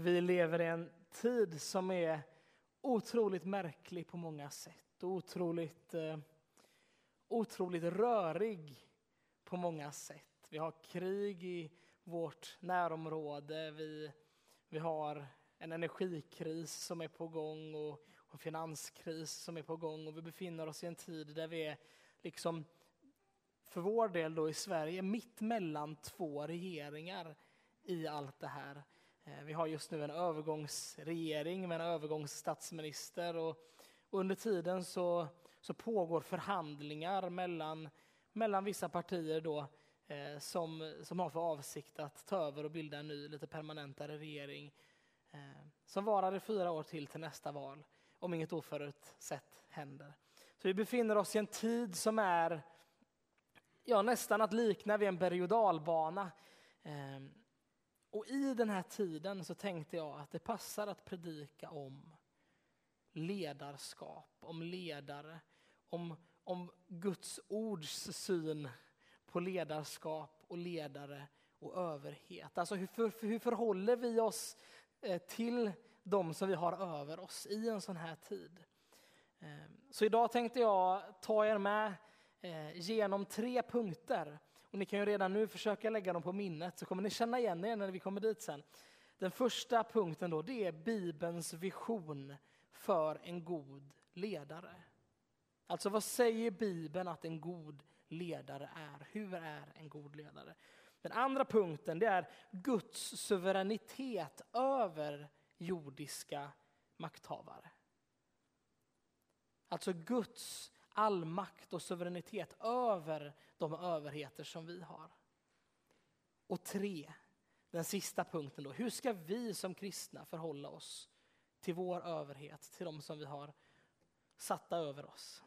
Vi lever i en tid som är otroligt märklig på många sätt. Otroligt, eh, otroligt rörig på många sätt. Vi har krig i vårt närområde. Vi, vi har en energikris som är på gång och, en finanskris som är på gång. Och vi befinner oss i en tid där vi är, liksom, för vår del då i Sverige, mitt mellan två regeringar i allt det här. Eh, vi har just nu en övergångsregering med en övergångsstatsminister och under tiden så, så pågår förhandlingar mellan, mellan vissa partier då, eh, som, som har för avsikt att ta över och bilda en ny, lite permanentare regering eh, som varar i fyra år till till nästa val, om inget oförutsett händer. Så vi befinner oss i en tid som är ja, nästan att likna vid en berg och dalbana. Eh, och i den här tiden så tänkte jag att det passar att predika om ledarskap, om ledare, om, om Guds ords syn på ledarskap och ledare och överhet. Alltså hur, för, hur förhåller vi oss eh, till de som vi har över oss i en sån här tid? Ehm, så idag tänkte jag ta er med eh, genom tre punkter och ni kan ju redan nu försöka lägga dem på minnet så kommer ni känna igen er när vi kommer dit sen. Den första punkten då, det är Bibelns vision för en god ledare. Alltså vad säger Bibeln att en god ledare är? Hur är en god ledare? Den andra punkten det är Guds suveränitet över jordiska makthavare. Alltså Guds all makt och suveränitet över de överheter som vi har. Och tre, den sista punkten då. Hur ska vi som kristna förhålla oss till vår överhet, till de som vi har satta över oss?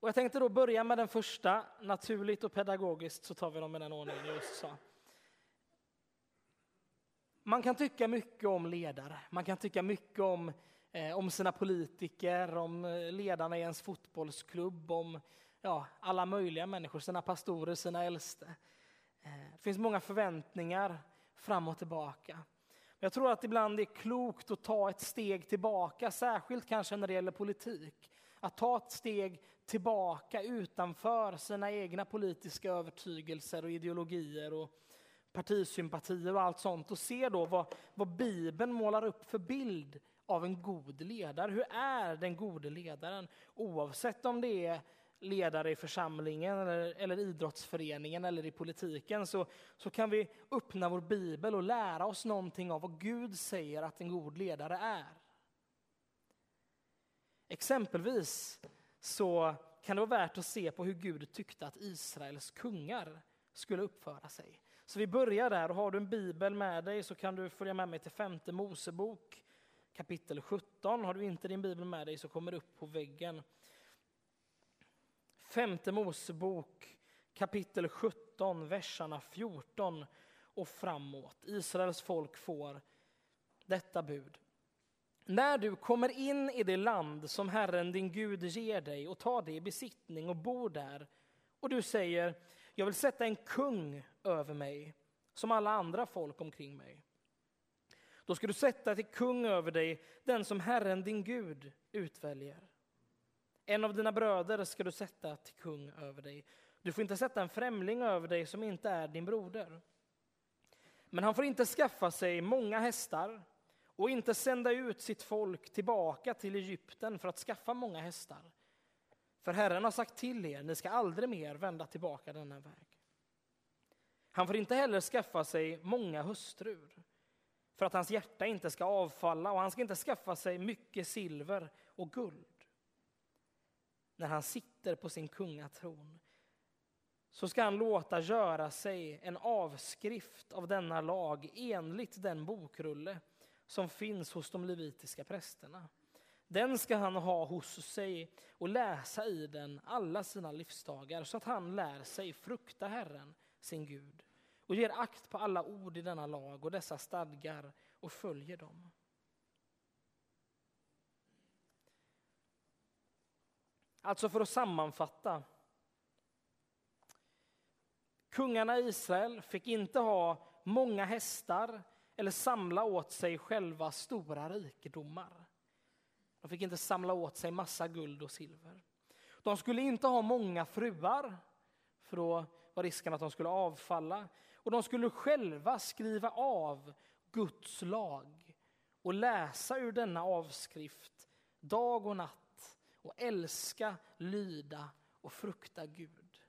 Och jag tänkte då börja med den första, naturligt och pedagogiskt så tar vi dem i den ordningen jag just sa. Man kan tycka mycket om ledare, man kan tycka mycket om Eh, om sina politiker, om eh, ledarna i ens fotbollsklubb, om ja, alla möjliga människor, sina pastorer, sina äldste. Eh, det finns många förväntningar fram och tillbaka. Jag tror att ibland det är klokt att ta ett steg tillbaka, särskilt kanske när det gäller politik. Att ta ett steg tillbaka utanför sina egna politiska övertygelser och ideologier och partisympatier och allt sånt och se då vad, vad Bibeln målar upp för bild av en god ledare. Hur är den gode ledaren? Oavsett om det är ledare i församlingen, eller, eller idrottsföreningen eller i politiken så, så kan vi öppna vår bibel och lära oss någonting av vad Gud säger att en god ledare är. Exempelvis så kan det vara värt att se på hur Gud tyckte att Israels kungar skulle uppföra sig. Så vi börjar där och har du en bibel med dig så kan du följa med mig till femte Mosebok kapitel 17. Har du inte din bibel med dig så kommer det upp på väggen. Femte Mosebok kapitel 17, verserna 14 och framåt. Israels folk får detta bud. När du kommer in i det land som Herren din Gud ger dig och tar det i besittning och bor där och du säger jag vill sätta en kung över mig som alla andra folk omkring mig. Då ska du sätta till kung över dig den som Herren din Gud utväljer. En av dina bröder ska du sätta till kung över dig. Du får inte sätta en främling över dig som inte är din broder. Men han får inte skaffa sig många hästar och inte sända ut sitt folk tillbaka till Egypten för att skaffa många hästar. För Herren har sagt till er, ni ska aldrig mer vända tillbaka denna väg. Han får inte heller skaffa sig många hustrur för att hans hjärta inte ska avfalla och han ska inte skaffa sig mycket silver och guld. När han sitter på sin kungatron så ska han låta göra sig en avskrift av denna lag enligt den bokrulle som finns hos de levitiska prästerna. Den ska han ha hos sig och läsa i den alla sina livsdagar så att han lär sig frukta Herren, sin Gud och ger akt på alla ord i denna lag och dessa stadgar och följer dem. Alltså för att sammanfatta. Kungarna i Israel fick inte ha många hästar eller samla åt sig själva stora rikedomar. De fick inte samla åt sig massa guld och silver. De skulle inte ha många fruar, för då var risken att de skulle avfalla. Och de skulle själva skriva av Guds lag och läsa ur denna avskrift dag och natt och älska, lyda och frukta Gud.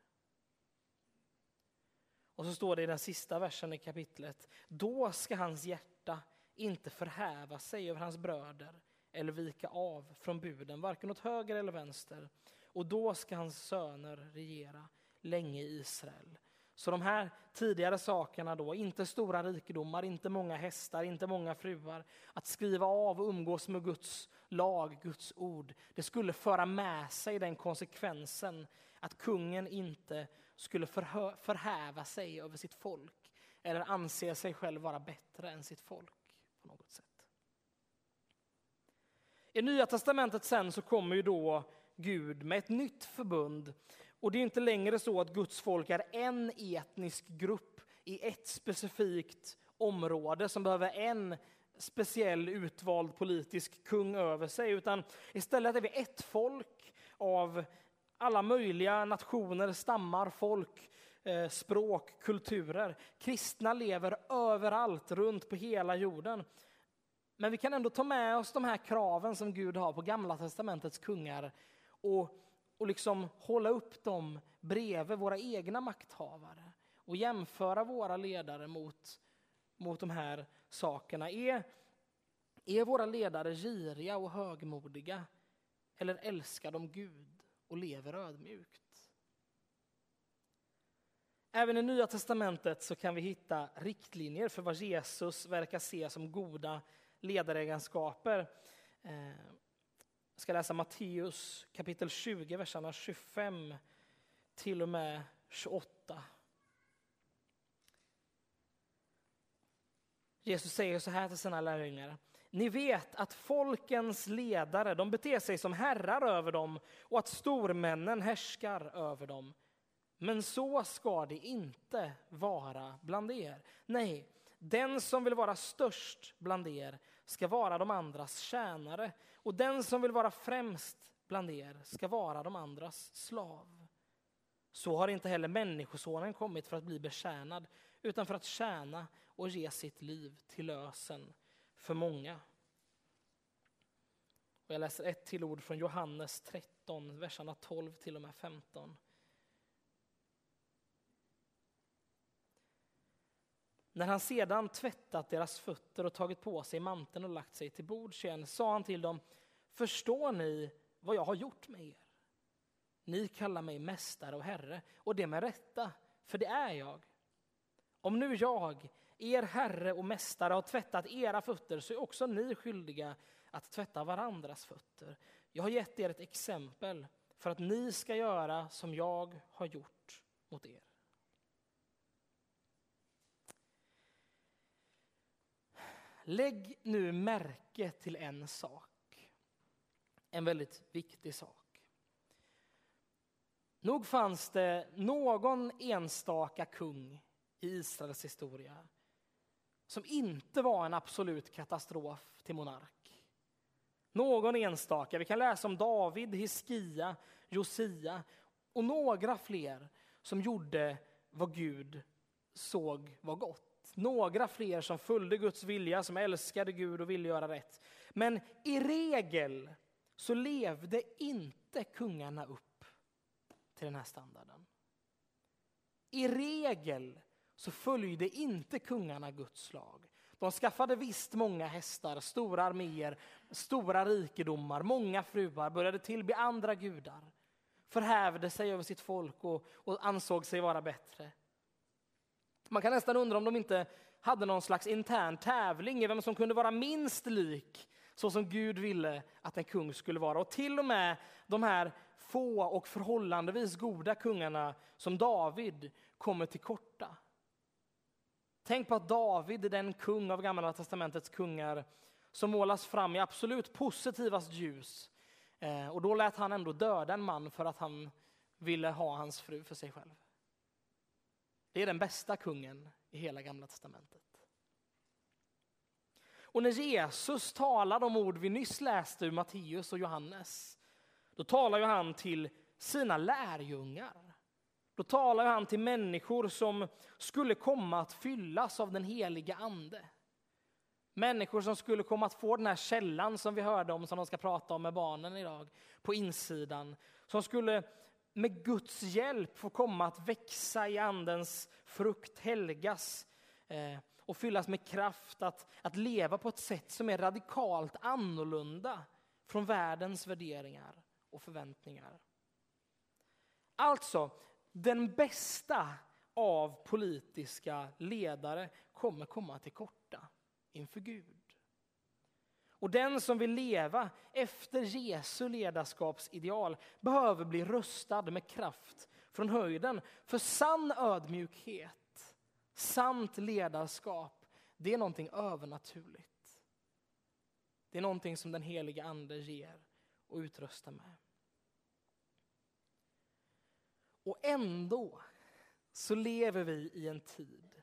Och så står det i den sista versen i kapitlet. Då ska hans hjärta inte förhäva sig över hans bröder eller vika av från buden, varken åt höger eller vänster. Och då ska hans söner regera länge i Israel. Så de här tidigare sakerna då, inte stora rikedomar, inte många hästar, inte många fruar, att skriva av och umgås med Guds lag, Guds ord, det skulle föra med sig den konsekvensen att kungen inte skulle förhäva sig över sitt folk eller anse sig själv vara bättre än sitt folk på något sätt. I Nya Testamentet sen så kommer ju då Gud med ett nytt förbund och det är inte längre så att Guds folk är en etnisk grupp i ett specifikt område som behöver en speciell utvald politisk kung över sig, utan istället är vi ett folk av alla möjliga nationer, stammar, folk, eh, språk, kulturer. Kristna lever överallt runt på hela jorden. Men vi kan ändå ta med oss de här kraven som Gud har på Gamla testamentets kungar och, och liksom hålla upp dem bredvid våra egna makthavare och jämföra våra ledare mot, mot de här sakerna. Är, är våra ledare giriga och högmodiga eller älskar de Gud och lever ödmjukt? Även i Nya testamentet så kan vi hitta riktlinjer för vad Jesus verkar se som goda ledaregenskaper. Eh, jag ska läsa Matteus kapitel 20, verserna 25 till och med 28. Jesus säger så här till sina lärjungar. Ni vet att folkens ledare de beter sig som herrar över dem och att stormännen härskar över dem. Men så ska det inte vara bland er. Nej, den som vill vara störst bland er ska vara de andras tjänare och den som vill vara främst bland er ska vara de andras slav. Så har inte heller Människosonen kommit för att bli betjänad utan för att tjäna och ge sitt liv till lösen för många. Och jag läser ett till ord från Johannes 13, verserna 12 till och med 15. När han sedan tvättat deras fötter och tagit på sig manteln och lagt sig till bords igen sa han till dem, förstår ni vad jag har gjort med er? Ni kallar mig mästare och herre, och det med rätta, för det är jag. Om nu jag, er herre och mästare, har tvättat era fötter så är också ni skyldiga att tvätta varandras fötter. Jag har gett er ett exempel för att ni ska göra som jag har gjort mot er. Lägg nu märke till en sak. En väldigt viktig sak. Nog fanns det någon enstaka kung i Israels historia som inte var en absolut katastrof till monark. Någon enstaka. Vi kan läsa om David, Hiskia, Josia och några fler som gjorde vad Gud såg var gott några fler som följde Guds vilja, som älskade Gud och ville göra rätt. Men i regel så levde inte kungarna upp till den här standarden. I regel så följde inte kungarna Guds lag. De skaffade visst många hästar, stora arméer, stora rikedomar, många fruar, började tillbe andra gudar, förhävde sig över sitt folk och, och ansåg sig vara bättre. Man kan nästan undra om de inte hade någon slags intern tävling i vem som kunde vara minst lik så som Gud ville att en kung skulle vara. Och till och med de här få och förhållandevis goda kungarna som David kommer till korta. Tänk på att David är den kung av Gamla testamentets kungar som målas fram i absolut positivast ljus. Eh, och då lät han ändå döda en man för att han ville ha hans fru för sig själv. Det är den bästa kungen i hela Gamla testamentet. Och när Jesus talar de ord vi nyss läste ur Matteus och Johannes, då talar ju han till sina lärjungar. Då talar han till människor som skulle komma att fyllas av den heliga ande. Människor som skulle komma att få den här källan som vi hörde om, som de ska prata om med barnen idag, på insidan. Som skulle med Guds hjälp få komma att växa i andens frukt, helgas eh, och fyllas med kraft att, att leva på ett sätt som är radikalt annorlunda från världens värderingar och förväntningar. Alltså, den bästa av politiska ledare kommer komma till korta inför Gud. Och den som vill leva efter Jesu ledarskapsideal behöver bli rustad med kraft från höjden. För sann ödmjukhet, sant ledarskap, det är någonting övernaturligt. Det är någonting som den heliga ande ger och utrustar med. Och ändå så lever vi i en tid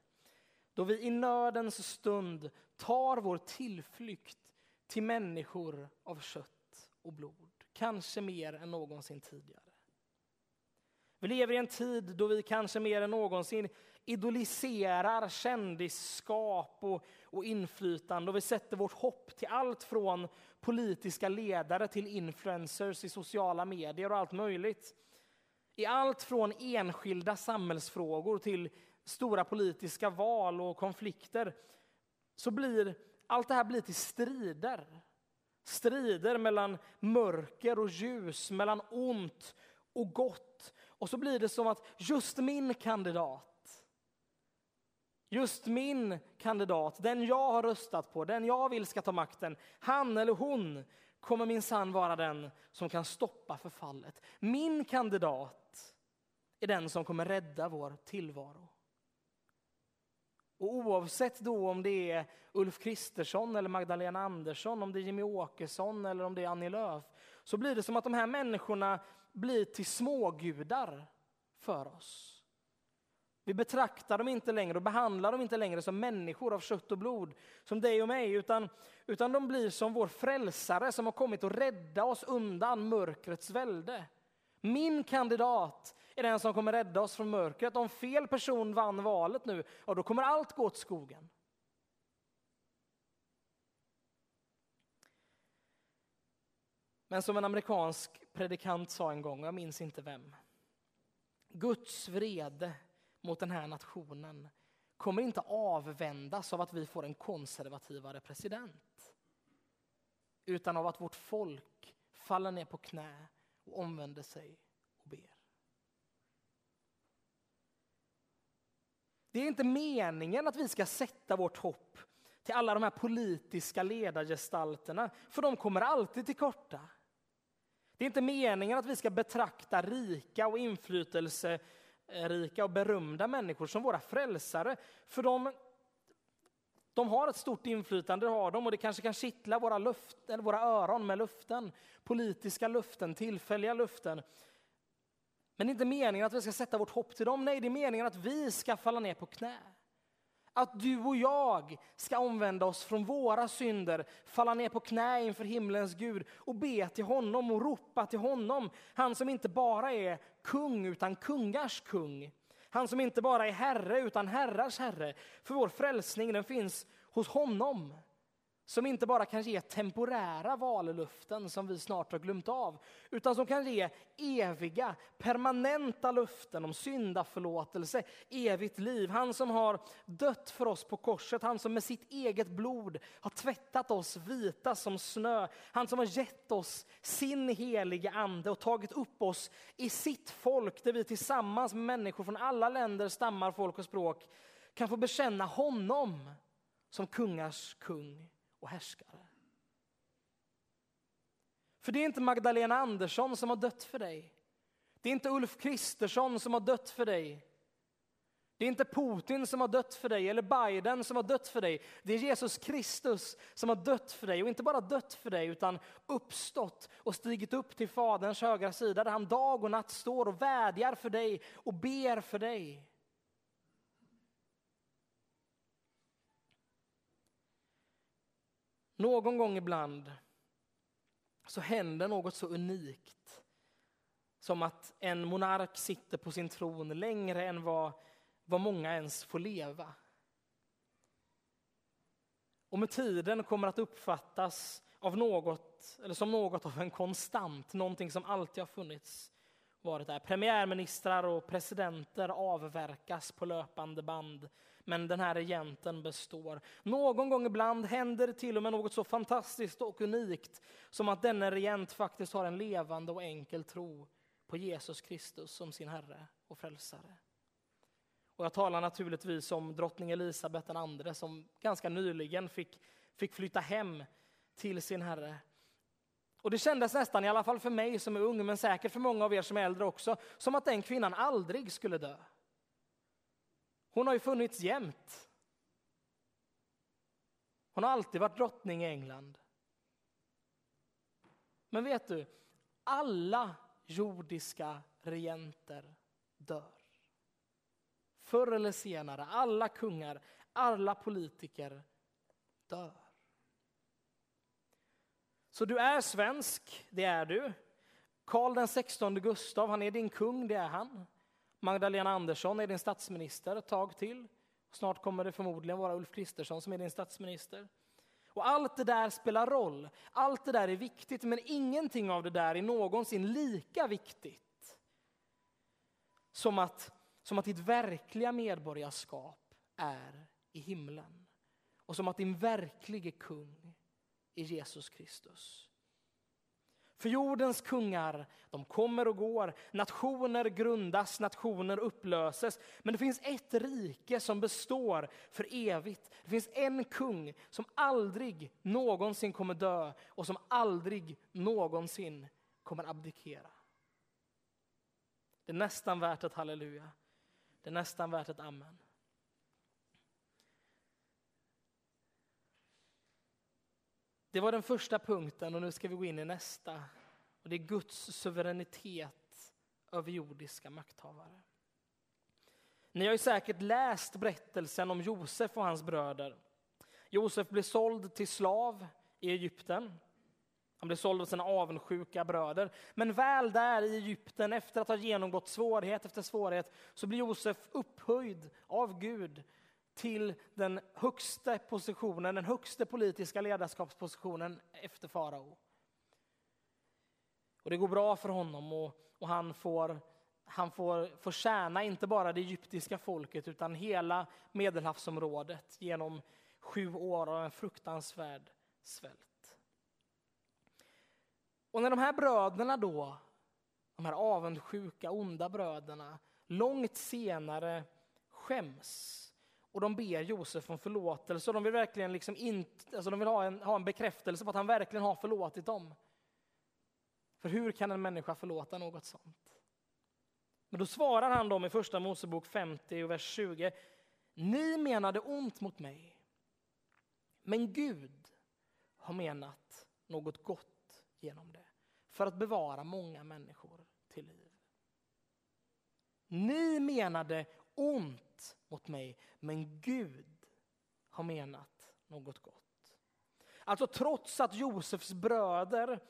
då vi i nödens stund tar vår tillflykt till människor av kött och blod. Kanske mer än någonsin tidigare. Vi lever i en tid då vi kanske mer än någonsin idoliserar kändisskap och, och inflytande och vi sätter vårt hopp till allt från politiska ledare till influencers i sociala medier och allt möjligt. I allt från enskilda samhällsfrågor till stora politiska val och konflikter så blir allt det här blir till strider. Strider mellan mörker och ljus, mellan ont och gott. Och så blir det som att just min kandidat, just min kandidat, den jag har röstat på, den jag vill ska ta makten, han eller hon kommer minsann vara den som kan stoppa förfallet. Min kandidat är den som kommer rädda vår tillvaro. Och oavsett då om det är Ulf Kristersson eller Magdalena Andersson, om det är Jimmy Åkesson eller om det är Annie Lööf, så blir det som att de här människorna blir till smågudar för oss. Vi betraktar dem inte längre och behandlar dem inte längre som människor av kött och blod, som dig och mig, utan, utan de blir som vår frälsare som har kommit och rädda oss undan mörkrets välde. Min kandidat är den som kommer rädda oss från mörkret. Om fel person vann valet nu, ja, då kommer allt gå åt skogen. Men som en amerikansk predikant sa en gång, jag minns inte vem. Guds vrede mot den här nationen kommer inte avvändas av att vi får en konservativare president. Utan av att vårt folk faller ner på knä och omvänder sig och ber. Det är inte meningen att vi ska sätta vårt hopp till alla de här politiska ledargestalterna, för de kommer alltid till korta. Det är inte meningen att vi ska betrakta rika och inflytelserika och berömda människor som våra frälsare, för de, de har ett stort inflytande, har de, och det kanske kan kittla våra, luft, eller våra öron med luften. Politiska luften, tillfälliga luften. Men det är inte meningen att vi ska sätta vårt hopp till dem, nej det är meningen att vi ska falla ner på knä. Att du och jag ska omvända oss från våra synder, falla ner på knä inför himlens Gud och be till honom och ropa till honom. Han som inte bara är kung utan kungars kung. Han som inte bara är herre utan herrars herre. För vår frälsning den finns hos honom som inte bara kan ge temporära vallöften som vi snart har glömt av, utan som kan ge eviga, permanenta löften om syndaförlåtelse, evigt liv. Han som har dött för oss på korset, han som med sitt eget blod har tvättat oss vita som snö. Han som har gett oss sin heliga ande och tagit upp oss i sitt folk, där vi tillsammans med människor från alla länder, stammar, folk och språk kan få bekänna honom som kungars kung och härskare. För det är inte Magdalena Andersson som har dött för dig. Det är inte Ulf Kristersson som har dött för dig. Det är inte Putin som har dött för dig eller Biden som har dött för dig. Det är Jesus Kristus som har dött för dig och inte bara dött för dig utan uppstått och stigit upp till Faderns högra sida där han dag och natt står och vädjar för dig och ber för dig. Någon gång ibland så händer något så unikt som att en monark sitter på sin tron längre än vad, vad många ens får leva. Och med tiden kommer att uppfattas av något, eller som något av en konstant, någonting som alltid har funnits varit där. Premiärministrar och presidenter avverkas på löpande band, men den här regenten består. Någon gång ibland händer det till och med något så fantastiskt och unikt som att denne regent faktiskt har en levande och enkel tro på Jesus Kristus som sin Herre och Frälsare. Och jag talar naturligtvis om drottning Elisabet II som ganska nyligen fick, fick flytta hem till sin Herre. Och det kändes nästan, i alla fall för mig som är ung, men säkert för många av er som är äldre också, som att den kvinnan aldrig skulle dö. Hon har ju funnits jämt. Hon har alltid varit drottning i England. Men vet du, alla jordiska regenter dör. Förr eller senare, alla kungar, alla politiker dör. Så du är svensk, det är du. Karl den 16 Gustav, han är din kung, det är han. Magdalena Andersson är din statsminister ett tag till. Snart kommer det förmodligen vara Ulf Kristersson som är din statsminister. Och allt det där spelar roll. Allt det där är viktigt, men ingenting av det där är någonsin lika viktigt som att, som att ditt verkliga medborgarskap är i himlen. Och som att din verklige kung är Jesus Kristus. För jordens kungar, de kommer och går, nationer grundas, nationer upplöses. Men det finns ett rike som består för evigt. Det finns en kung som aldrig någonsin kommer dö och som aldrig någonsin kommer abdikera. Det är nästan värt ett halleluja. Det är nästan värt ett amen. Det var den första punkten och nu ska vi gå in i nästa. Och det är Guds suveränitet över jordiska makthavare. Ni har ju säkert läst berättelsen om Josef och hans bröder. Josef blev såld till slav i Egypten. Han blev såld av sina avundsjuka bröder. Men väl där i Egypten, efter att ha genomgått svårighet efter svårighet, så blir Josef upphöjd av Gud till den högsta positionen, den högsta politiska ledarskapspositionen efter farao. Och det går bra för honom och, och han, får, han får, får tjäna inte bara det egyptiska folket utan hela medelhavsområdet genom sju år av en fruktansvärd svält. Och när de här bröderna då, de här avundsjuka, onda bröderna, långt senare skäms och de ber Josef om förlåtelse och de vill verkligen liksom inte, alltså de vill ha en, ha en bekräftelse på att han verkligen har förlåtit dem. För hur kan en människa förlåta något sånt? Men då svarar han dem i första Mosebok 50 och vers 20. Ni menade ont mot mig, men Gud har menat något gott genom det för att bevara många människor till liv. Ni menade ont mot mig, men Gud har menat något gott. Alltså trots att Josefs bröder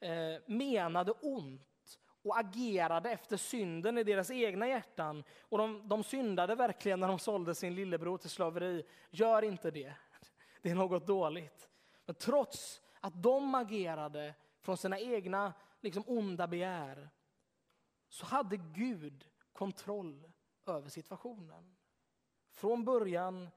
eh, menade ont och agerade efter synden i deras egna hjärtan och de, de syndade verkligen när de sålde sin lillebror till slaveri. Gör inte det. Det är något dåligt. Men trots att de agerade från sina egna liksom, onda begär så hade Gud kontroll över situationen. Från början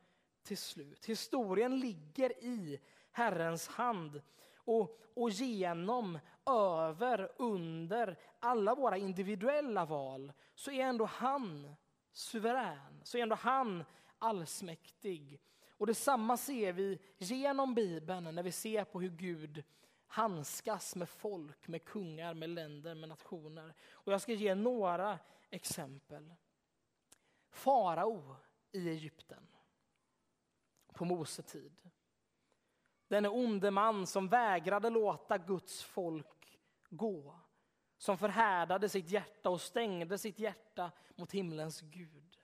till slut. Historien ligger i Herrens hand. Och, och genom, över, under alla våra individuella val så är ändå han suverän, så är ändå han allsmäktig. Och detsamma ser vi genom Bibeln när vi ser på hur Gud handskas med folk, med kungar, med länder, med nationer. Och jag ska ge några exempel. Farao i Egypten på Mose tid. Denne onde man som vägrade låta Guds folk gå. Som förhärdade sitt hjärta och stängde sitt hjärta mot himlens Gud.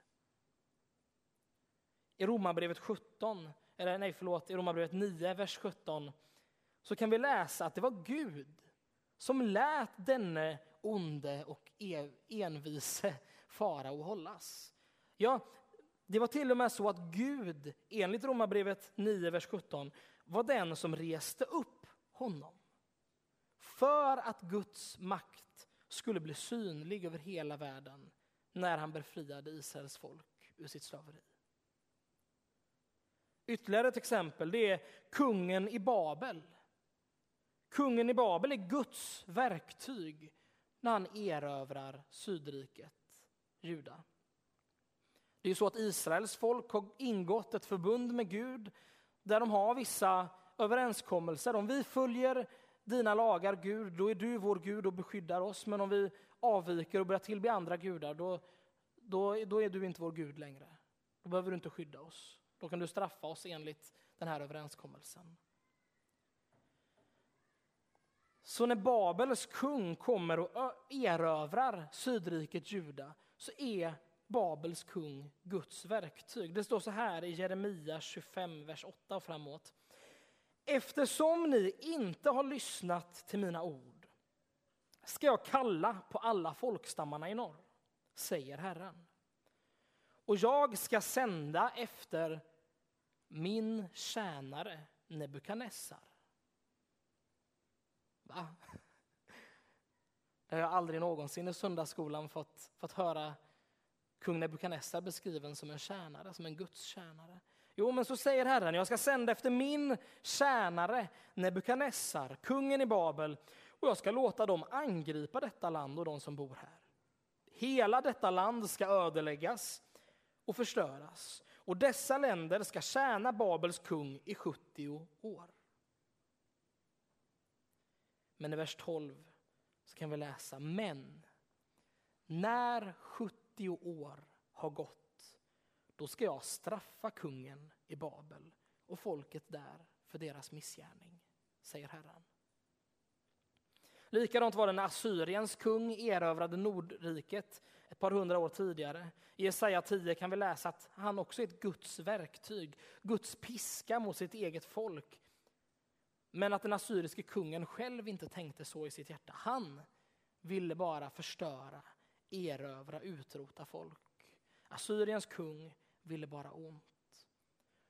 I Romarbrevet 17, eller nej förlåt, i Romarbrevet 9, vers 17 så kan vi läsa att det var Gud som lät denne onde och e- envise farao hållas. Ja, det var till och med så att Gud, enligt Romarbrevet 9, vers 17, var den som reste upp honom. För att Guds makt skulle bli synlig över hela världen när han befriade Israels folk ur sitt slaveri. Ytterligare ett exempel det är kungen i Babel. Kungen i Babel är Guds verktyg när han erövrar sydriket Juda. Det är så att Israels folk har ingått ett förbund med Gud där de har vissa överenskommelser. Om vi följer dina lagar, Gud, då är du vår Gud och beskyddar oss. Men om vi avviker och börjar tillbe andra gudar, då, då, då är du inte vår Gud längre. Då behöver du inte skydda oss. Då kan du straffa oss enligt den här överenskommelsen. Så när Babels kung kommer och erövrar sydriket Juda så är Babels kung Guds verktyg. Det står så här i Jeremia 25, vers 8 och framåt. Eftersom ni inte har lyssnat till mina ord ska jag kalla på alla folkstammarna i norr, säger Herren. Och jag ska sända efter min tjänare Nebukadnessar. Va? Det har jag aldrig någonsin i söndagsskolan fått, fått höra kung Nebukadnessar beskriven som en tjänare, som en Guds tjänare. Jo, men så säger Herren, jag ska sända efter min tjänare Nebukadnessar, kungen i Babel, och jag ska låta dem angripa detta land och de som bor här. Hela detta land ska ödeläggas och förstöras, och dessa länder ska tjäna Babels kung i 70 år. Men i vers 12 så kan vi läsa, men när 70 år har gått då ska jag straffa kungen i Babel och folket där för deras missgärning, säger Herren. Likadant var det när Assyriens kung erövrade Nordriket ett par hundra år tidigare. I Jesaja 10 kan vi läsa att han också är ett Guds verktyg, Guds piska mot sitt eget folk. Men att den assyriske kungen själv inte tänkte så i sitt hjärta. Han ville bara förstöra, erövra, utrota folk. Assyriens kung ville bara ont.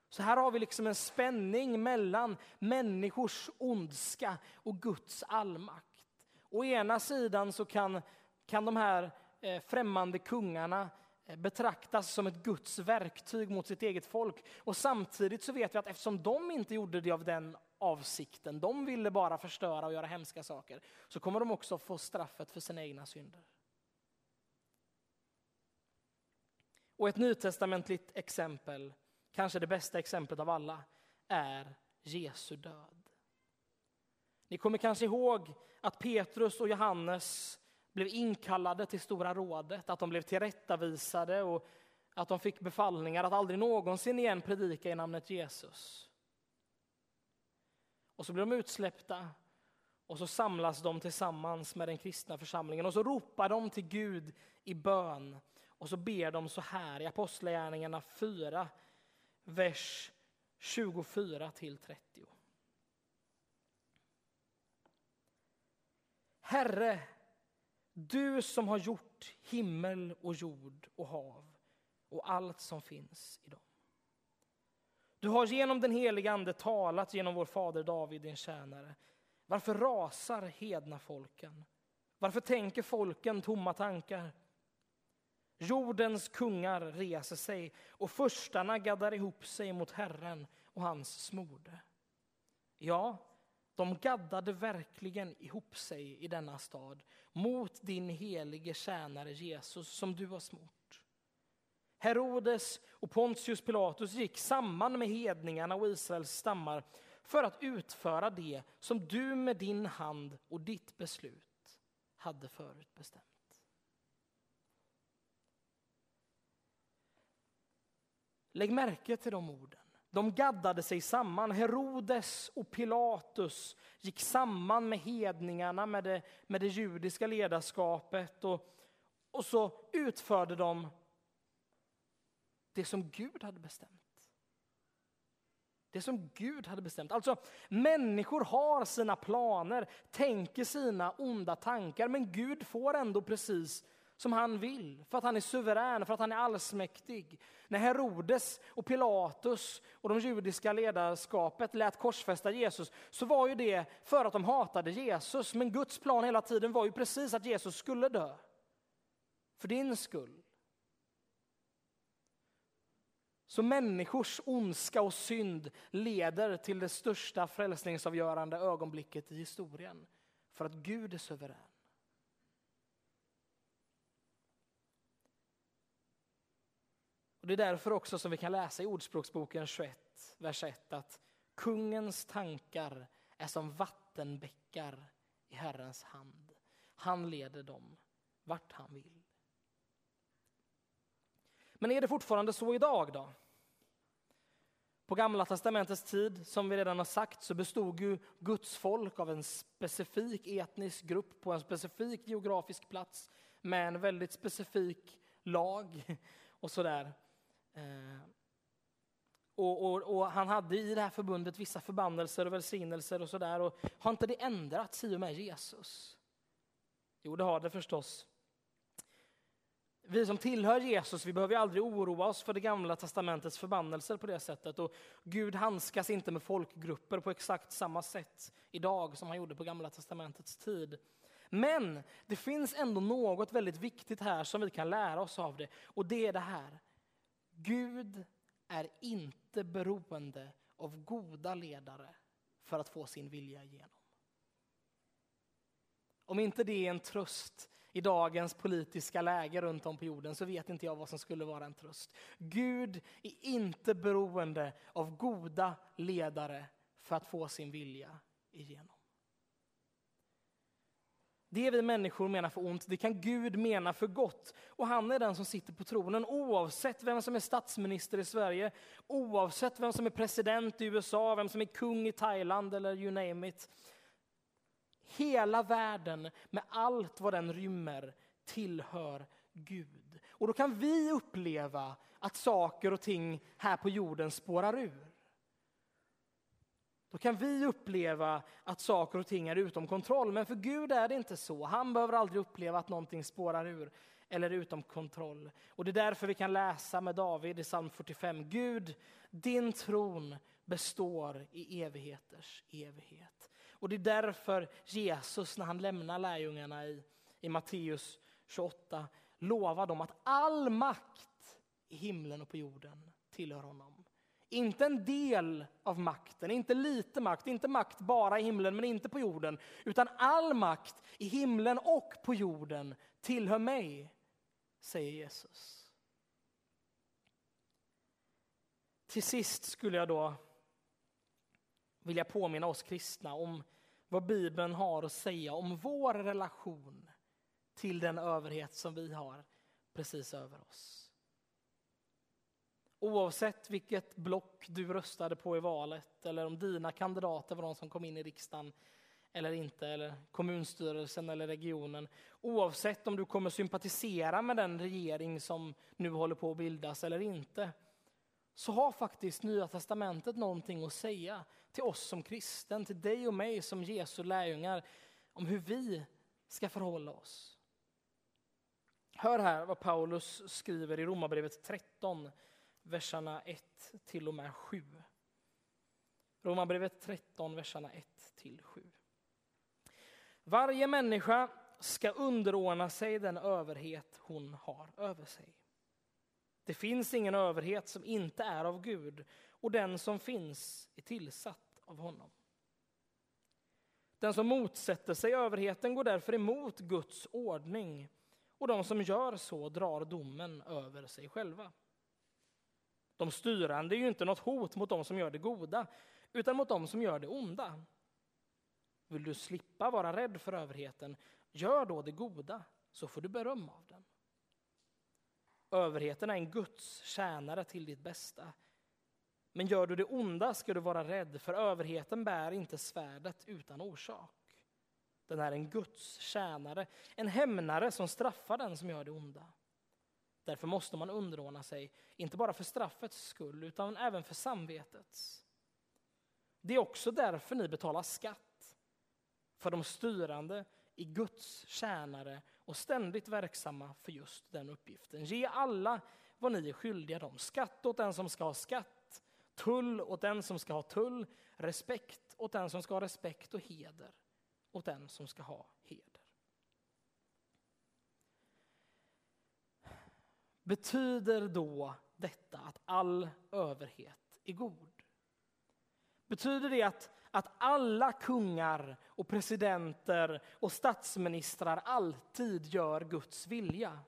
Så här har vi liksom en spänning mellan människors ondska och Guds allmakt. Å ena sidan så kan, kan de här eh, främmande kungarna eh, betraktas som ett Guds verktyg mot sitt eget folk. Och samtidigt så vet vi att eftersom de inte gjorde det av den avsikten, de ville bara förstöra och göra hemska saker, så kommer de också få straffet för sina egna synder. Och ett nytestamentligt exempel, kanske det bästa exemplet av alla, är Jesu död. Ni kommer kanske ihåg att Petrus och Johannes blev inkallade till Stora rådet, att de blev tillrättavisade och att de fick befallningar att aldrig någonsin igen predika i namnet Jesus. Och så blir de utsläppta och så samlas de tillsammans med den kristna församlingen och så ropar de till Gud i bön och så ber de så här i Apostlagärningarna 4, vers 24 till 30. Herre, du som har gjort himmel och jord och hav och allt som finns i dem. Du har genom den heliga Ande talat genom vår fader David, din tjänare. Varför rasar hedna folken? Varför tänker folken tomma tankar? Jordens kungar reser sig och förstarna gaddar ihop sig mot Herren och hans smorde. Ja, de gaddade verkligen ihop sig i denna stad mot din helige tjänare Jesus som du har smort. Herodes och Pontius Pilatus gick samman med hedningarna och Israels stammar för att utföra det som du med din hand och ditt beslut hade förutbestämt. Lägg märke till de orden. De gaddade sig samman. Herodes och Pilatus gick samman med hedningarna, med det, med det judiska ledarskapet och, och så utförde de det som Gud hade bestämt. Det som Gud hade bestämt. Alltså, människor har sina planer, tänker sina onda tankar, men Gud får ändå precis som han vill, för att han är suverän, för att han är allsmäktig. När Herodes och Pilatus och de judiska ledarskapet lät korsfästa Jesus så var ju det för att de hatade Jesus, men Guds plan hela tiden var ju precis att Jesus skulle dö. För din skull. Så människors ondska och synd leder till det största frälsningsavgörande ögonblicket i historien. För att Gud är suverän. Och det är därför också som vi kan läsa i Ordspråksboken 21, vers 1 att kungens tankar är som vattenbäckar i Herrens hand. Han leder dem vart han vill. Men är det fortfarande så idag då? På Gamla testamentets tid, som vi redan har sagt, så bestod ju Guds folk av en specifik etnisk grupp på en specifik geografisk plats med en väldigt specifik lag och sådär. Eh, och, och, och, han hade i det här förbundet vissa förbannelser och välsignelser och sådär. Och har inte det ändrats i och med Jesus? Jo, det har det förstås. Vi som tillhör Jesus, vi behöver aldrig oroa oss för det gamla testamentets förbannelser på det sättet. Och Gud handskas inte med folkgrupper på exakt samma sätt idag som han gjorde på gamla testamentets tid. Men det finns ändå något väldigt viktigt här som vi kan lära oss av det. Och det är det här. Gud är inte beroende av goda ledare för att få sin vilja igenom. Om inte det är en tröst i dagens politiska läge runt om på jorden så vet inte jag vad som skulle vara en tröst. Gud är inte beroende av goda ledare för att få sin vilja igenom. Det vi människor menar för ont, det kan Gud mena för gott. Och han är den som sitter på tronen oavsett vem som är statsminister i Sverige, oavsett vem som är president i USA, vem som är kung i Thailand eller you name it. Hela världen med allt vad den rymmer tillhör Gud. Och då kan vi uppleva att saker och ting här på jorden spårar ur. Då kan vi uppleva att saker och ting är utom kontroll. Men för Gud är det inte så. Han behöver aldrig uppleva att någonting spårar ur eller är utom kontroll. Och det är därför vi kan läsa med David i psalm 45. Gud, din tron består i evigheters evighet. Och det är därför Jesus, när han lämnar lärjungarna i, i Matteus 28, lovar dem att all makt i himlen och på jorden tillhör honom. Inte en del av makten, inte lite makt, inte makt bara i himlen men inte på jorden. Utan all makt i himlen och på jorden tillhör mig, säger Jesus. Till sist skulle jag då vilja påminna oss kristna om vad Bibeln har att säga om vår relation till den överhet som vi har precis över oss. Oavsett vilket block du röstade på i valet eller om dina kandidater var de som kom in i riksdagen eller inte, eller kommunstyrelsen eller regionen. Oavsett om du kommer sympatisera med den regering som nu håller på att bildas eller inte, så har faktiskt Nya Testamentet någonting att säga till oss som kristen, till dig och mig som Jesu lärjungar, om hur vi ska förhålla oss. Hör här vad Paulus skriver i Romarbrevet 13, verserna 1 till och med 7. Romarbrevet 13, verserna 1 till 7. Varje människa ska underordna sig den överhet hon har över sig. Det finns ingen överhet som inte är av Gud och den som finns är tillsatt av honom. Den som motsätter sig överheten går därför emot Guds ordning och de som gör så drar domen över sig själva. De styrande är ju inte något hot mot de som gör det goda, utan mot de som gör det onda. Vill du slippa vara rädd för överheten, gör då det goda, så får du beröm av den. Överheten är en Guds tjänare till ditt bästa. Men gör du det onda ska du vara rädd, för överheten bär inte svärdet utan orsak. Den är en Guds tjänare, en hämnare som straffar den som gör det onda. Därför måste man underordna sig, inte bara för straffets skull, utan även för samvetets. Det är också därför ni betalar skatt. För de styrande i Guds tjänare och ständigt verksamma för just den uppgiften. Ge alla vad ni är skyldiga dem. Skatt åt den som ska ha skatt, tull åt den som ska ha tull, respekt åt den som ska ha respekt och heder åt den som ska ha heder. Betyder då detta att all överhet är god? Betyder det att, att alla kungar och presidenter och statsministrar alltid gör Guds vilja?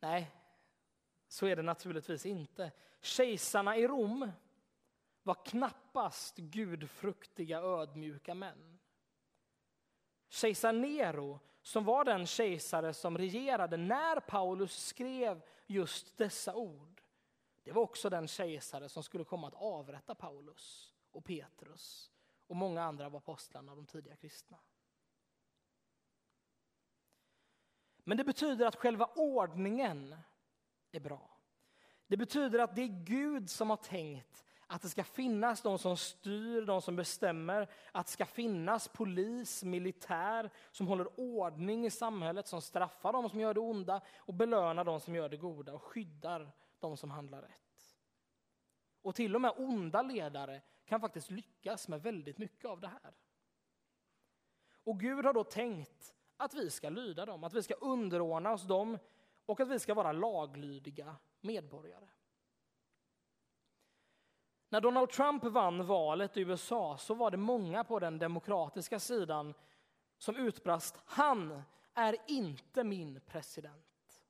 Nej, så är det naturligtvis inte. Kejsarna i Rom var knappast gudfruktiga, ödmjuka män. Kejsar Nero, som var den kejsare som regerade när Paulus skrev just dessa ord, det var också den kejsare som skulle komma att avrätta Paulus och Petrus och många andra av apostlarna, de tidiga kristna. Men det betyder att själva ordningen är bra. Det betyder att det är Gud som har tänkt att det ska finnas de som styr, de som bestämmer, att det ska finnas polis, militär som håller ordning i samhället, som straffar de som gör det onda och belönar de som gör det goda och skyddar de som handlar rätt. Och till och med onda ledare kan faktiskt lyckas med väldigt mycket av det här. Och Gud har då tänkt att vi ska lyda dem, att vi ska underordna oss dem och att vi ska vara laglydiga medborgare. När Donald Trump vann valet i USA så var det många på den demokratiska sidan som utbrast han är inte min president.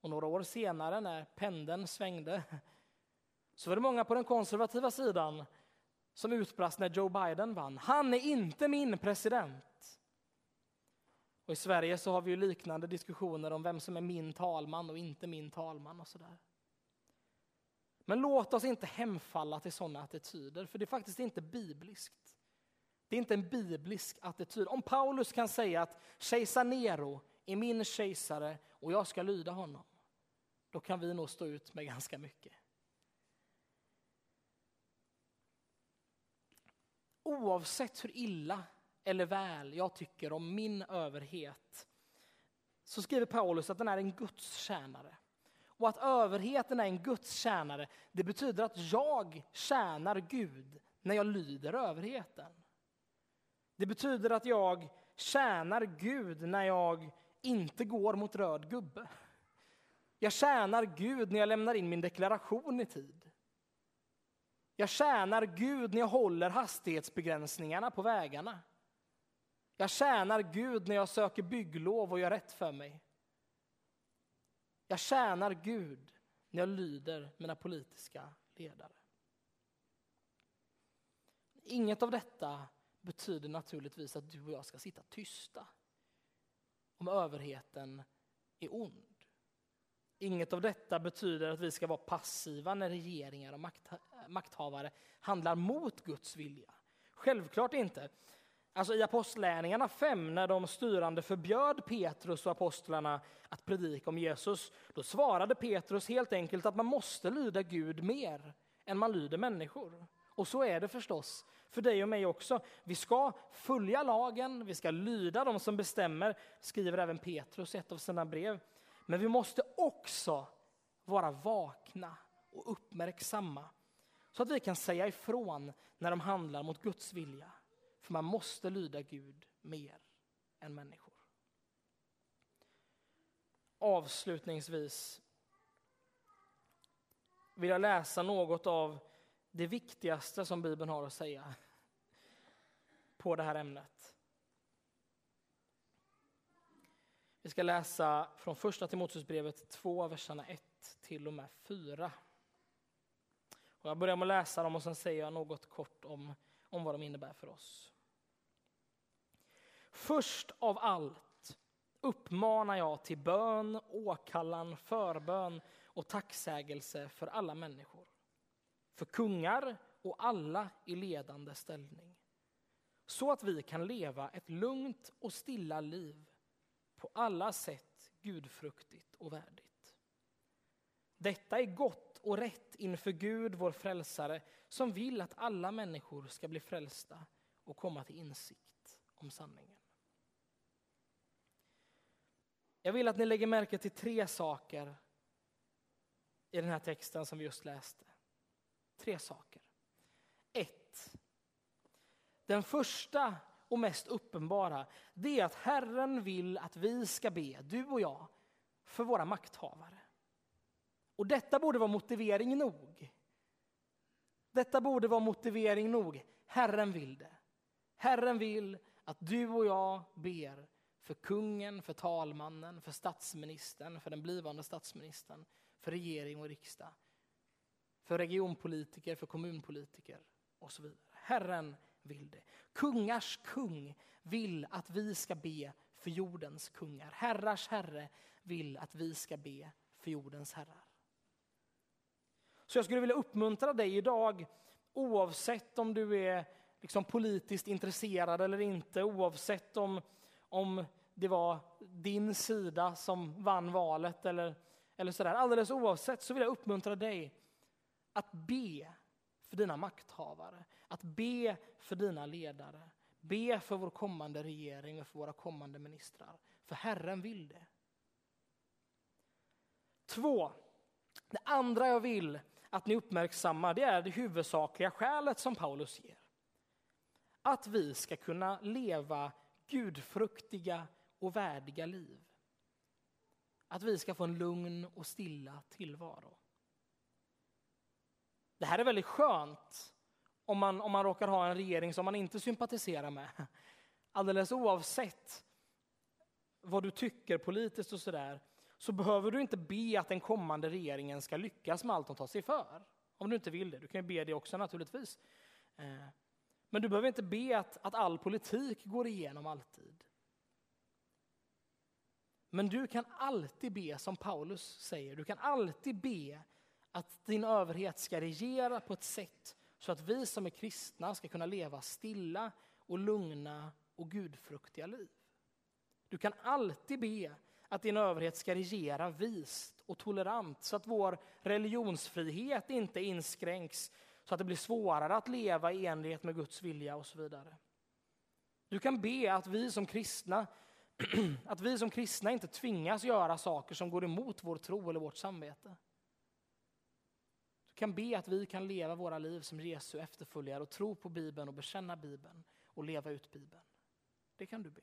Och några år senare när pendeln svängde så var det många på den konservativa sidan som utbrast när Joe Biden vann. Han är inte min president. Och I Sverige så har vi ju liknande diskussioner om vem som är min talman och inte min talman och sådär. Men låt oss inte hemfalla till sådana attityder, för det är faktiskt inte bibliskt. Det är inte en biblisk attityd. Om Paulus kan säga att kejsar Nero är min kejsare och jag ska lyda honom, då kan vi nog stå ut med ganska mycket. Oavsett hur illa eller väl jag tycker om min överhet så skriver Paulus att den är en Guds tjänare. Och att överheten är en Guds tjänare, det betyder att jag tjänar Gud när jag lyder överheten. Det betyder att jag tjänar Gud när jag inte går mot röd gubbe. Jag tjänar Gud när jag lämnar in min deklaration i tid. Jag tjänar Gud när jag håller hastighetsbegränsningarna på vägarna. Jag tjänar Gud när jag söker bygglov och gör rätt för mig. Jag tjänar Gud när jag lyder mina politiska ledare. Inget av detta betyder naturligtvis att du och jag ska sitta tysta om överheten är ond. Inget av detta betyder att vi ska vara passiva när regeringar och makthavare handlar mot Guds vilja. Självklart inte. Alltså i Apostlärningarna 5, när de styrande förbjöd Petrus och apostlarna att predika om Jesus, då svarade Petrus helt enkelt att man måste lyda Gud mer än man lyder människor. Och så är det förstås för dig och mig också. Vi ska följa lagen, vi ska lyda de som bestämmer, skriver även Petrus i ett av sina brev. Men vi måste också vara vakna och uppmärksamma så att vi kan säga ifrån när de handlar mot Guds vilja. För man måste lyda Gud mer än människor. Avslutningsvis vill jag läsa något av det viktigaste som Bibeln har att säga på det här ämnet. Vi ska läsa från första Timoteusbrevet 2, verserna 1 till och med 4. Och jag börjar med att läsa dem och sen säger jag något kort om, om vad de innebär för oss. Först av allt uppmanar jag till bön, åkallan, förbön och tacksägelse för alla människor. För kungar och alla i ledande ställning. Så att vi kan leva ett lugnt och stilla liv på alla sätt gudfruktigt och värdigt. Detta är gott och rätt inför Gud, vår frälsare, som vill att alla människor ska bli frälsta och komma till insikt om sanningen. Jag vill att ni lägger märke till tre saker i den här texten som vi just läste. Tre saker. Ett. Den första och mest uppenbara, det är att Herren vill att vi ska be, du och jag, för våra makthavare. Och detta borde vara motivering nog. Detta borde vara motivering nog. Herren vill det. Herren vill att du och jag ber för kungen, för talmannen, för statsministern, för den blivande statsministern, för regering och riksdag, för regionpolitiker, för kommunpolitiker och så vidare. Herren vill det. Kungars kung vill att vi ska be för jordens kungar. Herrars herre vill att vi ska be för jordens herrar. Så jag skulle vilja uppmuntra dig idag, oavsett om du är liksom politiskt intresserad eller inte, oavsett om, om det var din sida som vann valet eller, eller sådär. Alldeles oavsett så vill jag uppmuntra dig att be för dina makthavare, att be för dina ledare, be för vår kommande regering och för våra kommande ministrar. För Herren vill det. Två, det andra jag vill att ni uppmärksammar det är det huvudsakliga skälet som Paulus ger. Att vi ska kunna leva gudfruktiga och värdiga liv. Att vi ska få en lugn och stilla tillvaro. Det här är väldigt skönt om man, om man råkar ha en regering som man inte sympatiserar med. Alldeles oavsett vad du tycker politiskt och sådär, så behöver du inte be att den kommande regeringen ska lyckas med allt de tar sig för. Om du inte vill det. Du kan ju be det också naturligtvis. Eh, men du behöver inte be att, att all politik går igenom alltid. Men du kan alltid be som Paulus säger, du kan alltid be att din överhet ska regera på ett sätt så att vi som är kristna ska kunna leva stilla och lugna och gudfruktiga liv. Du kan alltid be att din överhet ska regera vist och tolerant så att vår religionsfrihet inte inskränks så att det blir svårare att leva i enlighet med Guds vilja och så vidare. Du kan be att vi som kristna att vi som kristna inte tvingas göra saker som går emot vår tro eller vårt samvete. Du kan be att vi kan leva våra liv som Jesu efterföljare och tro på Bibeln och bekänna Bibeln och leva ut Bibeln. Det kan du be.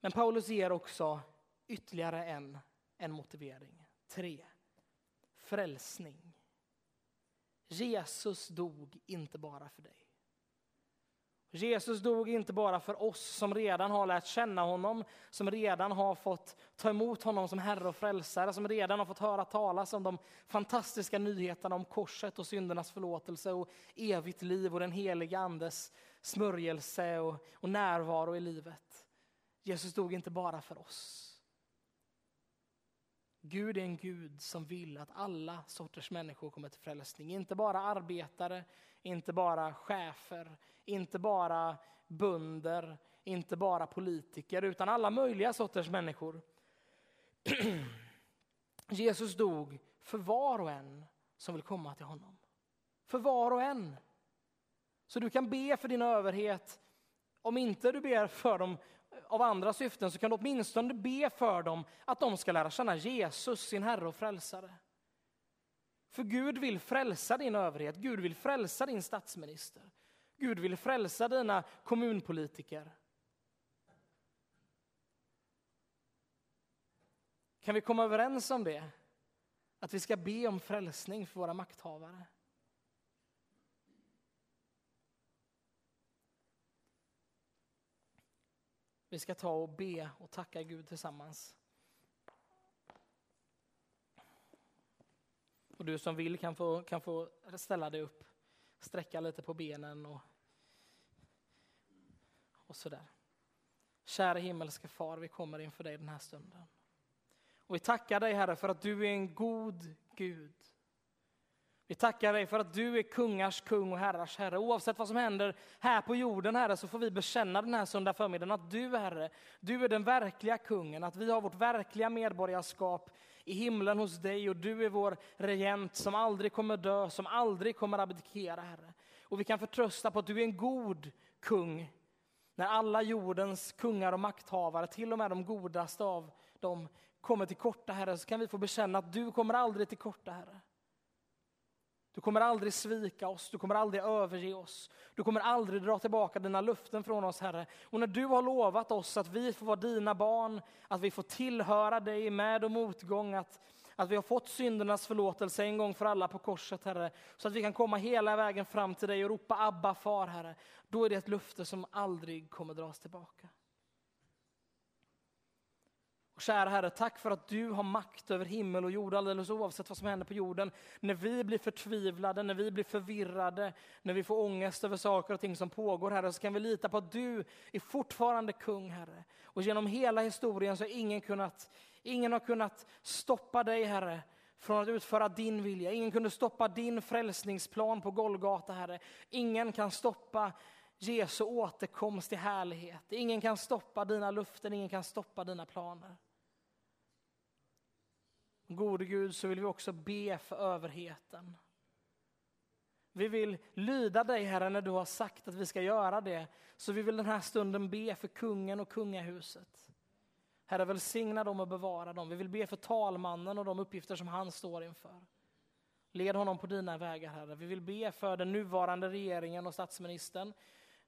Men Paulus ger också ytterligare en, en motivering. Tre. Frälsning. Jesus dog inte bara för dig. Jesus dog inte bara för oss som redan har lärt känna honom, som redan har fått ta emot honom som Herre och Frälsare, som redan har fått höra talas om de fantastiska nyheterna om korset och syndernas förlåtelse och evigt liv och den heliga Andes smörjelse och, och närvaro i livet. Jesus dog inte bara för oss. Gud är en Gud som vill att alla sorters människor kommer till frälsning. Inte bara arbetare, inte bara chefer, inte bara bönder, inte bara politiker, utan alla möjliga sorters människor. Jesus dog för var och en som vill komma till honom. För var och en. Så du kan be för din överhet. Om inte du ber för dem av andra syften så kan du åtminstone be för dem att de ska lära känna Jesus, sin Herre och Frälsare. För Gud vill frälsa din överhet, Gud vill frälsa din statsminister. Gud vill frälsa dina kommunpolitiker. Kan vi komma överens om det? Att vi ska be om frälsning för våra makthavare. Vi ska ta och be och tacka Gud tillsammans. Och du som vill kan få, kan få ställa dig upp, sträcka lite på benen och, och sådär. Kära himmelske far, vi kommer inför dig den här stunden. Och vi tackar dig Herre för att du är en god Gud. Vi tackar dig för att du är kungars kung och herrars herre. Oavsett vad som händer här på jorden, Herre, så får vi bekänna den här söndag förmiddagen att du, Herre, du är den verkliga kungen, att vi har vårt verkliga medborgarskap i himlen hos dig och du är vår regent som aldrig kommer dö, som aldrig kommer abdikera, Herre. Och vi kan förtrösta på att du är en god kung. När alla jordens kungar och makthavare, till och med de godaste av dem, kommer till korta, Herre, så kan vi få bekänna att du kommer aldrig till korta, Herre. Du kommer aldrig svika oss, du kommer aldrig överge oss. Du kommer aldrig dra tillbaka dina luften från oss, Herre. Och när du har lovat oss att vi får vara dina barn, att vi får tillhöra dig med och motgång, att, att vi har fått syndernas förlåtelse en gång för alla på korset, Herre, så att vi kan komma hela vägen fram till dig och ropa Abba, far, Herre. Då är det ett löfte som aldrig kommer dras tillbaka. Och kära Herre, tack för att du har makt över himmel och jord alldeles oavsett vad som händer på jorden. När vi blir förtvivlade, när vi blir förvirrade, när vi får ångest över saker och ting som pågår Herre, så kan vi lita på att du är fortfarande kung Herre. Och genom hela historien så har ingen, kunnat, ingen har kunnat stoppa dig Herre från att utföra din vilja. Ingen kunde stoppa din frälsningsplan på Golgata Herre. Ingen kan stoppa Jesu återkomst i härlighet. Ingen kan stoppa dina luften, ingen kan stoppa dina planer. Gode Gud, så vill vi också be för överheten. Vi vill lyda dig Herre när du har sagt att vi ska göra det. Så vi vill den här stunden be för kungen och kungahuset. Herre, välsigna dem och bevara dem. Vi vill be för talmannen och de uppgifter som han står inför. Led honom på dina vägar, Herre. Vi vill be för den nuvarande regeringen och statsministern.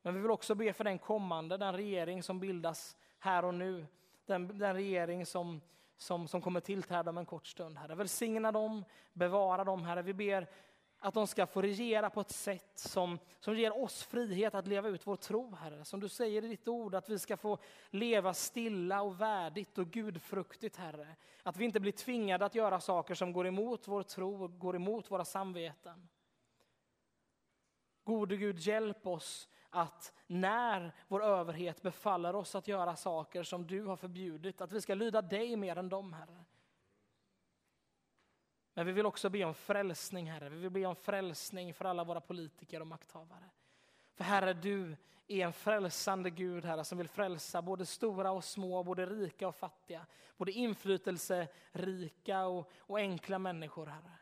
Men vi vill också be för den kommande, den regering som bildas här och nu. Den, den regering som som, som kommer tillträda om en kort stund. Herre. Välsigna dem, bevara dem, Herre. Vi ber att de ska få regera på ett sätt som, som ger oss frihet att leva ut vår tro, Herre. Som du säger i ditt ord, att vi ska få leva stilla och värdigt och gudfruktigt, Herre. Att vi inte blir tvingade att göra saker som går emot vår tro och går emot våra samveten. Gode Gud, hjälp oss att när vår överhet befaller oss att göra saker som du har förbjudit, att vi ska lyda dig mer än dem, Herre. Men vi vill också be om frälsning, Herre. Vi vill be om frälsning för alla våra politiker och makthavare. För Herre, du är en frälsande Gud, Herre, som vill frälsa både stora och små, både rika och fattiga, både inflytelserika och, och enkla människor, Herre.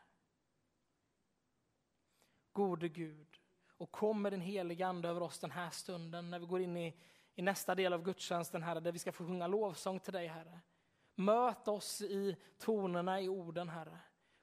Gode Gud, och kom med din heliga Ande över oss den här stunden när vi går in i, i nästa del av gudstjänsten, Herre, där vi ska få sjunga lovsång till dig, Herre. Möt oss i tonerna i orden, Herre.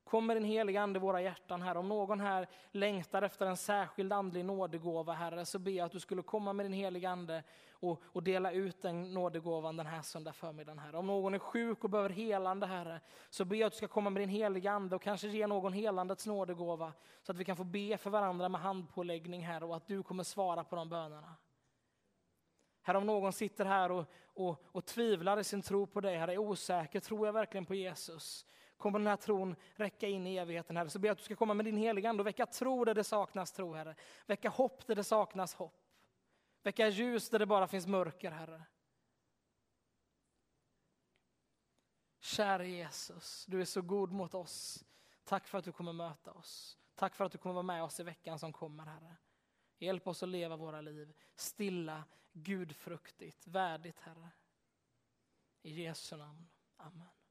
Kom med din heliga Ande i våra hjärtan, här. Om någon här längtar efter en särskild andlig nådegåva, Herre, så ber jag att du skulle komma med din heliga Ande och, och dela ut den nådegåvan den här söndag förmiddagen, Herre. Om någon är sjuk och behöver helande, Herre, så ber jag att du ska komma med din heliga Ande och kanske ge någon helandets nådegåva, så att vi kan få be för varandra med handpåläggning, Herre, och att du kommer svara på de bönerna. Herre, om någon sitter här och, och, och tvivlar i sin tro på dig, Herre, är osäker, tror jag verkligen på Jesus? Kommer den här tron räcka in i evigheten, Herre? Så ber jag att du ska komma med din heliga Ande och väcka tro där det saknas tro, Herre. Väcka hopp där det saknas hopp. Väcka ljus där det bara finns mörker, Herre. Kära Jesus, du är så god mot oss. Tack för att du kommer möta oss. Tack för att du kommer vara med oss i veckan som kommer, Herre. Hjälp oss att leva våra liv stilla, gudfruktigt, värdigt, Herre. I Jesu namn. Amen.